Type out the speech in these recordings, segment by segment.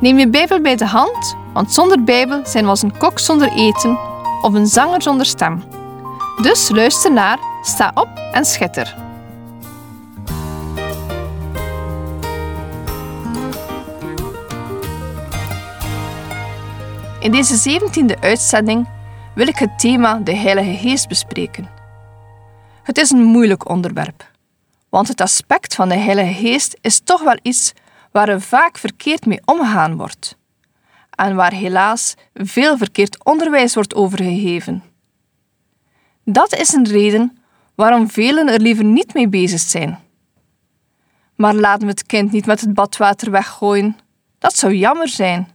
Neem je Bijbel bij de hand, want zonder Bijbel zijn we als een kok zonder eten of een zanger zonder stem. Dus luister naar, sta op en schitter. In deze zeventiende uitzending wil ik het thema de Heilige Geest bespreken. Het is een moeilijk onderwerp, want het aspect van de Heilige Geest is toch wel iets waar er vaak verkeerd mee omgegaan wordt en waar helaas veel verkeerd onderwijs wordt overgegeven. Dat is een reden waarom velen er liever niet mee bezig zijn. Maar laten we het kind niet met het badwater weggooien. Dat zou jammer zijn.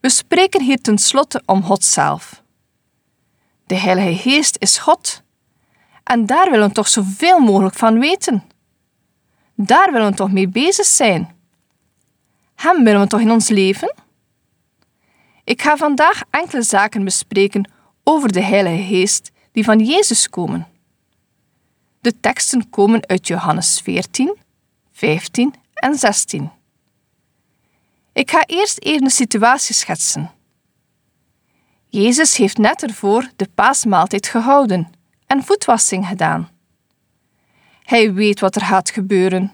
We spreken hier tenslotte om God zelf. De Heilige Geest is God. En daar willen we toch zoveel mogelijk van weten. Daar willen we toch mee bezig zijn. Hem willen we toch in ons leven? Ik ga vandaag enkele zaken bespreken over de Heilige Geest die van Jezus komen. De teksten komen uit Johannes 14, 15 en 16. Ik ga eerst even de situatie schetsen. Jezus heeft net ervoor de paasmaaltijd gehouden en voetwassing gedaan. Hij weet wat er gaat gebeuren.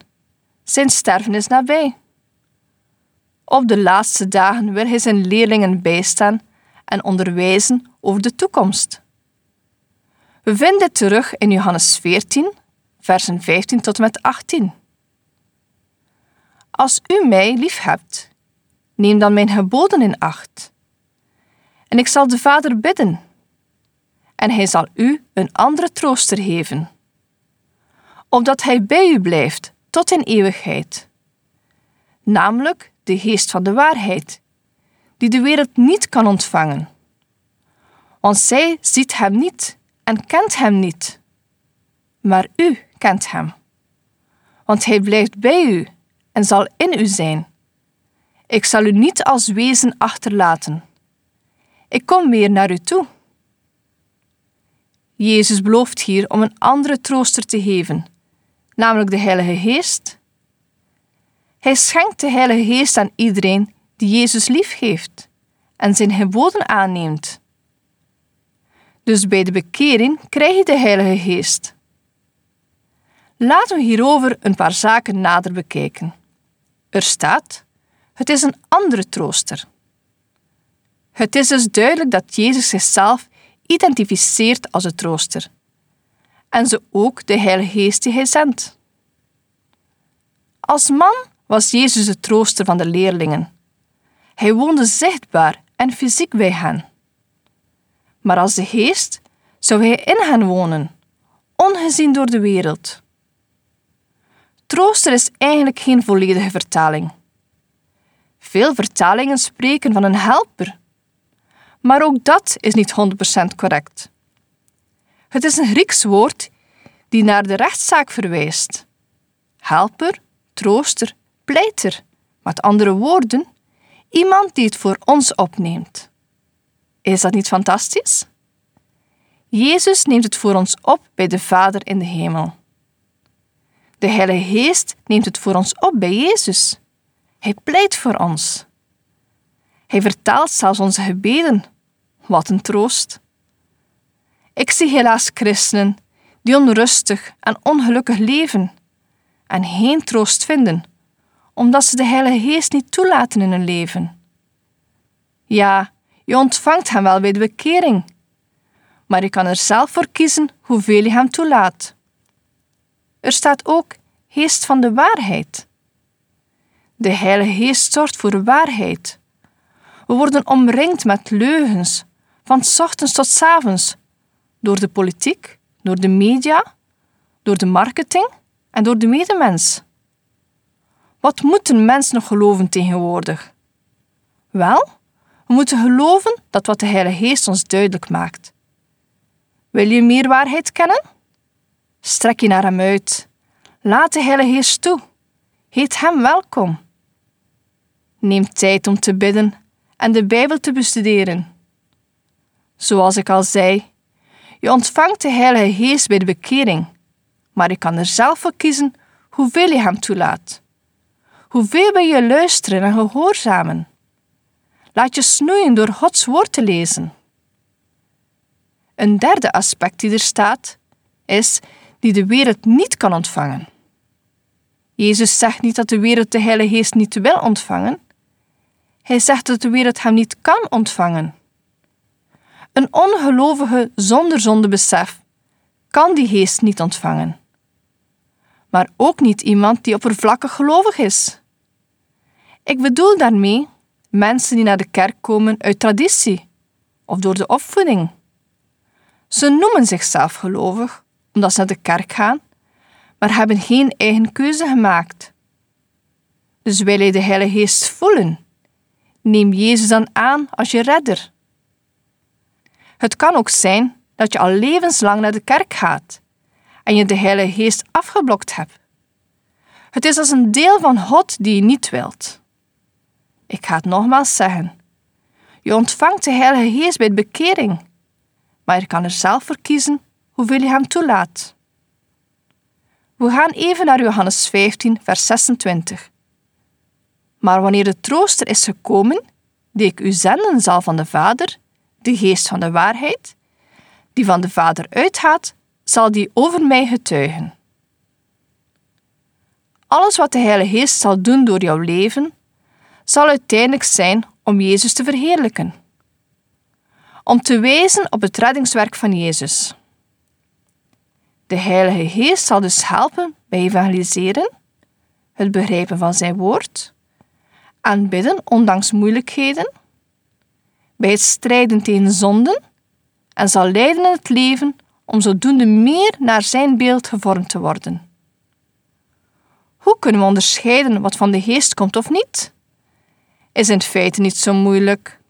Zijn sterven is nabij. Op de laatste dagen wil hij zijn leerlingen bijstaan en onderwijzen over de toekomst. We vinden dit terug in Johannes 14, versen 15 tot en met 18. Als u mij lief hebt, neem dan mijn geboden in acht. En ik zal de Vader bidden, en hij zal u een andere trooster geven, opdat hij bij u blijft tot in eeuwigheid, namelijk de geest van de waarheid, die de wereld niet kan ontvangen. Want zij ziet hem niet en kent hem niet. Maar u kent hem, want hij blijft bij u en zal in u zijn. Ik zal u niet als wezen achterlaten. Ik kom weer naar u toe. Jezus belooft hier om een andere trooster te geven, namelijk de Heilige Geest. Hij schenkt de Heilige Geest aan iedereen die Jezus lief heeft en zijn geboden aanneemt. Dus bij de bekering krijg je de Heilige Geest. Laten we hierover een paar zaken nader bekijken. Er staat: het is een andere trooster. Het is dus duidelijk dat Jezus zichzelf identificeert als de trooster en ze ook de Heilige Geest die hij zendt. Als man was Jezus de trooster van de leerlingen. Hij woonde zichtbaar en fysiek bij hen. Maar als de Geest zou hij in hen wonen, ongezien door de wereld. Trooster is eigenlijk geen volledige vertaling. Veel vertalingen spreken van een helper, maar ook dat is niet 100% correct. Het is een Grieks woord die naar de rechtszaak verwijst. Helper, trooster, pleiter, met andere woorden, iemand die het voor ons opneemt. Is dat niet fantastisch? Jezus neemt het voor ons op bij de Vader in de hemel. De Heilige Geest neemt het voor ons op bij Jezus. Hij pleit voor ons. Hij vertaalt zelfs onze gebeden. Wat een troost. Ik zie helaas christenen die onrustig en ongelukkig leven en geen troost vinden, omdat ze de Heilige Geest niet toelaten in hun leven. Ja, je ontvangt hem wel bij de bekering, maar je kan er zelf voor kiezen hoeveel je hem toelaat. Er staat ook Geest van de waarheid. De Heilige Geest zorgt voor waarheid. We worden omringd met leugens, van ochtends tot s avonds, door de politiek, door de media, door de marketing en door de medemens. Wat moet een mens nog geloven tegenwoordig? Wel, we moeten geloven dat wat de Heilige Geest ons duidelijk maakt. Wil je meer waarheid kennen? Strek je naar Hem uit. Laat de Heilige Geest toe. Heet Hem welkom. Neem tijd om te bidden en de Bijbel te bestuderen. Zoals ik al zei, je ontvangt de Heilige Geest bij de bekering, maar je kan er zelf voor kiezen hoeveel je Hem toelaat. Hoeveel wil je luisteren en gehoorzamen? Laat je snoeien door Gods woord te lezen. Een derde aspect die er staat, is die de wereld niet kan ontvangen. Jezus zegt niet dat de wereld de Heilige Geest niet wil ontvangen. Hij zegt dat de wereld hem niet kan ontvangen. Een ongelovige zonder zondebesef kan die geest niet ontvangen. Maar ook niet iemand die oppervlakkig gelovig is. Ik bedoel daarmee mensen die naar de kerk komen uit traditie of door de opvoeding. Ze noemen zichzelf gelovig omdat ze naar de kerk gaan, maar hebben geen eigen keuze gemaakt. Dus wil je de Heilige Geest voelen? Neem Jezus dan aan als je redder. Het kan ook zijn dat je al levenslang naar de kerk gaat en je de Heilige Geest afgeblokt hebt. Het is als een deel van God die je niet wilt. Ik ga het nogmaals zeggen. Je ontvangt de Heilige Geest bij de bekering, maar je kan er zelf voor kiezen hoeveel je hem toelaat. We gaan even naar Johannes 15, vers 26. Maar wanneer de trooster is gekomen, die ik u zenden zal van de Vader, de geest van de waarheid, die van de Vader uitgaat, zal die over mij getuigen. Alles wat de Heilige Geest zal doen door jouw leven, zal uiteindelijk zijn om Jezus te verheerlijken. Om te wijzen op het reddingswerk van Jezus. De Heilige Geest zal dus helpen bij evangeliseren, het begrijpen van zijn woord, aanbidden ondanks moeilijkheden, bij het strijden tegen zonden en zal leiden in het leven om zodoende meer naar zijn beeld gevormd te worden. Hoe kunnen we onderscheiden wat van de geest komt of niet? Is in feite niet zo moeilijk.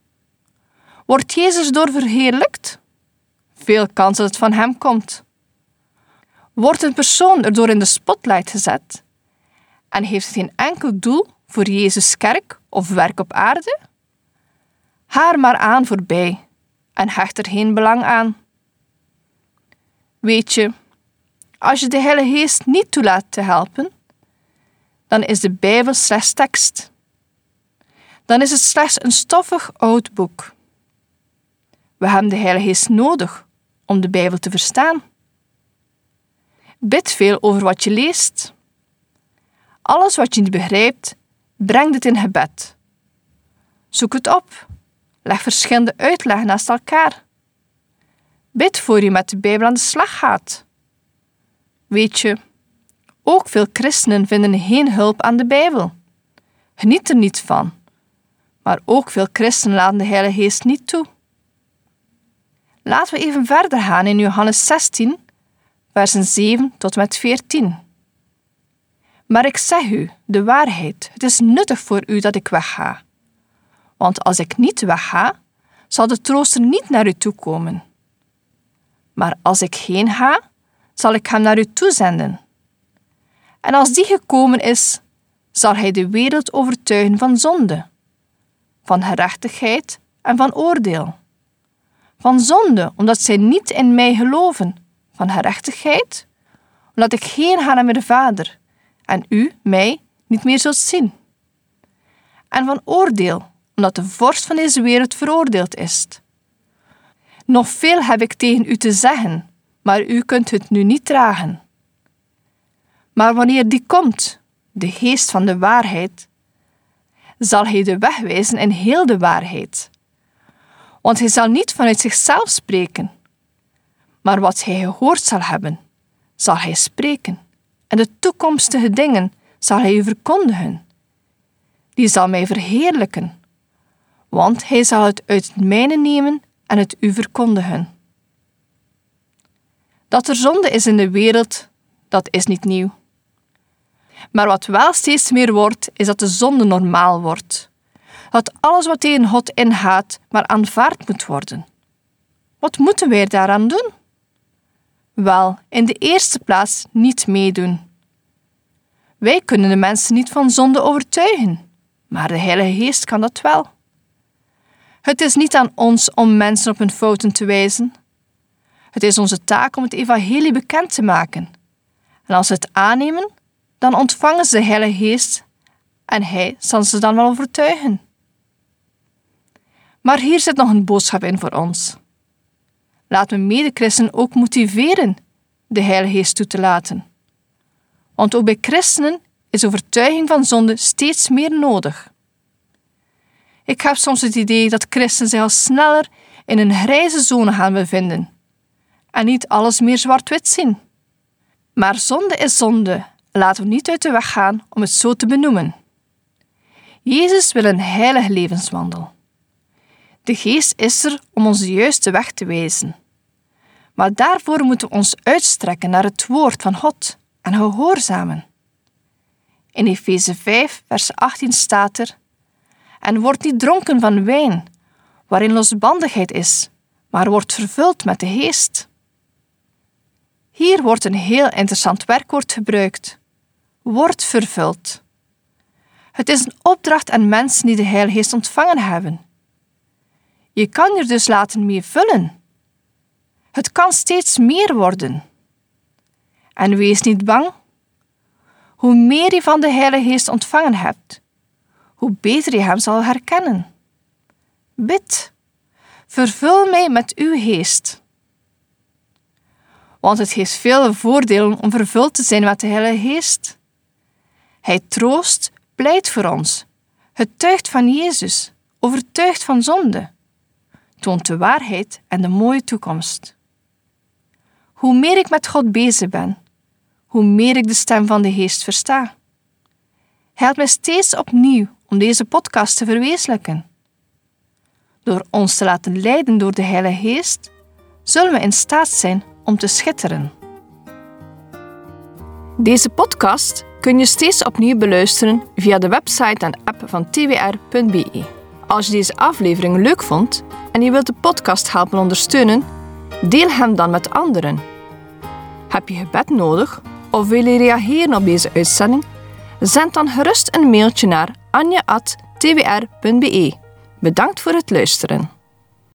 Wordt Jezus door verheerlijkt? Veel kans dat het van hem komt. Wordt een persoon erdoor in de spotlight gezet en heeft geen enkel doel voor Jezus' kerk of werk op aarde? Haar maar aan voorbij en hecht er geen belang aan. Weet je, als je de Heilige Geest niet toelaat te helpen, dan is de Bijbel slechts tekst. Dan is het slechts een stoffig oud boek. We hebben de Heilige Geest nodig om de Bijbel te verstaan. Bid veel over wat je leest. Alles wat je niet begrijpt, breng het in gebed. Zoek het op. Leg verschillende uitleggen naast elkaar. Bid voor je met de Bijbel aan de slag gaat. Weet je, ook veel christenen vinden geen hulp aan de Bijbel. Geniet er niet van. Maar ook veel christenen laten de Heilige Geest niet toe. Laten we even verder gaan in Johannes 16, versen 7 tot met 14. Maar ik zeg u de waarheid: het is nuttig voor u dat ik wegga. Want als ik niet wegga, zal de trooster niet naar u toe komen. Maar als ik heen ga, zal ik hem naar u toezenden. En als die gekomen is, zal hij de wereld overtuigen van zonde, van gerechtigheid en van oordeel. Van zonde, omdat zij niet in mij geloven, van gerechtigheid, omdat ik heen ga naar mijn Vader en u mij niet meer zult zien. En van oordeel, omdat de vorst van deze wereld veroordeeld is. Nog veel heb ik tegen u te zeggen, maar u kunt het nu niet dragen. Maar wanneer die komt, de geest van de waarheid, zal hij de weg wijzen in heel de waarheid. Want hij zal niet vanuit zichzelf spreken, maar wat hij gehoord zal hebben, zal hij spreken, en de toekomstige dingen zal hij u verkondigen. Die zal mij verheerlijken, want hij zal het uit het mijne nemen en het u verkondigen. Dat er zonde is in de wereld, dat is niet nieuw. Maar wat wel steeds meer wordt, is dat de zonde normaal wordt. Dat alles wat tegen God ingaat, maar aanvaard moet worden. Wat moeten wij daaraan doen? Wel, in de eerste plaats niet meedoen. Wij kunnen de mensen niet van zonde overtuigen, maar de Heilige Geest kan dat wel. Het is niet aan ons om mensen op hun fouten te wijzen. Het is onze taak om het evangelie bekend te maken. En als ze het aannemen, dan ontvangen ze de Heilige Geest en Hij zal ze dan wel overtuigen. Maar hier zit nog een boodschap in voor ons. Laten we medechristenen ook motiveren de Heilige Geest toe te laten. Want ook bij christenen is overtuiging van zonde steeds meer nodig. Ik heb soms het idee dat christenen zich al sneller in een grijze zone gaan bevinden en niet alles meer zwart-wit zien. Maar zonde is zonde. Laten we niet uit de weg gaan om het zo te benoemen. Jezus wil een heilige levenswandel. De geest is er om ons de juiste weg te wijzen. Maar daarvoor moeten we ons uitstrekken naar het woord van God en gehoorzamen. In Efeze 5, vers 18 staat er: En wordt niet dronken van wijn, waarin losbandigheid is, maar wordt vervuld met de geest. Hier wordt een heel interessant werkwoord gebruikt. Wordt vervuld. Het is een opdracht aan mensen die de Heilige ontvangen hebben. Je kan je dus laten mee vullen. Het kan steeds meer worden. En wees niet bang. Hoe meer je van de Heilige Geest ontvangen hebt, hoe beter je Hem zal herkennen. Bid, vervul mij met uw geest. Want het heeft veel voordelen om vervuld te zijn met de Heilige Geest. Hij troost, pleit voor ons, getuigt van Jezus, overtuigt van zonde, toont de waarheid en de mooie toekomst. Hoe meer ik met God bezig ben, hoe meer ik de stem van de Geest versta. Hij helpt mij steeds opnieuw om deze podcast te verwezenlijken. Door ons te laten leiden door de Heilige Geest, zullen we in staat zijn om te schitteren. Deze podcast kun je steeds opnieuw beluisteren via de website en app van twr.be. Als je deze aflevering leuk vond en je wilt de podcast helpen ondersteunen, deel hem dan met anderen. Heb je gebed nodig of wil je reageren op deze uitzending? Zend dan gerust een mailtje naar anja.twr.be. Bedankt voor het luisteren.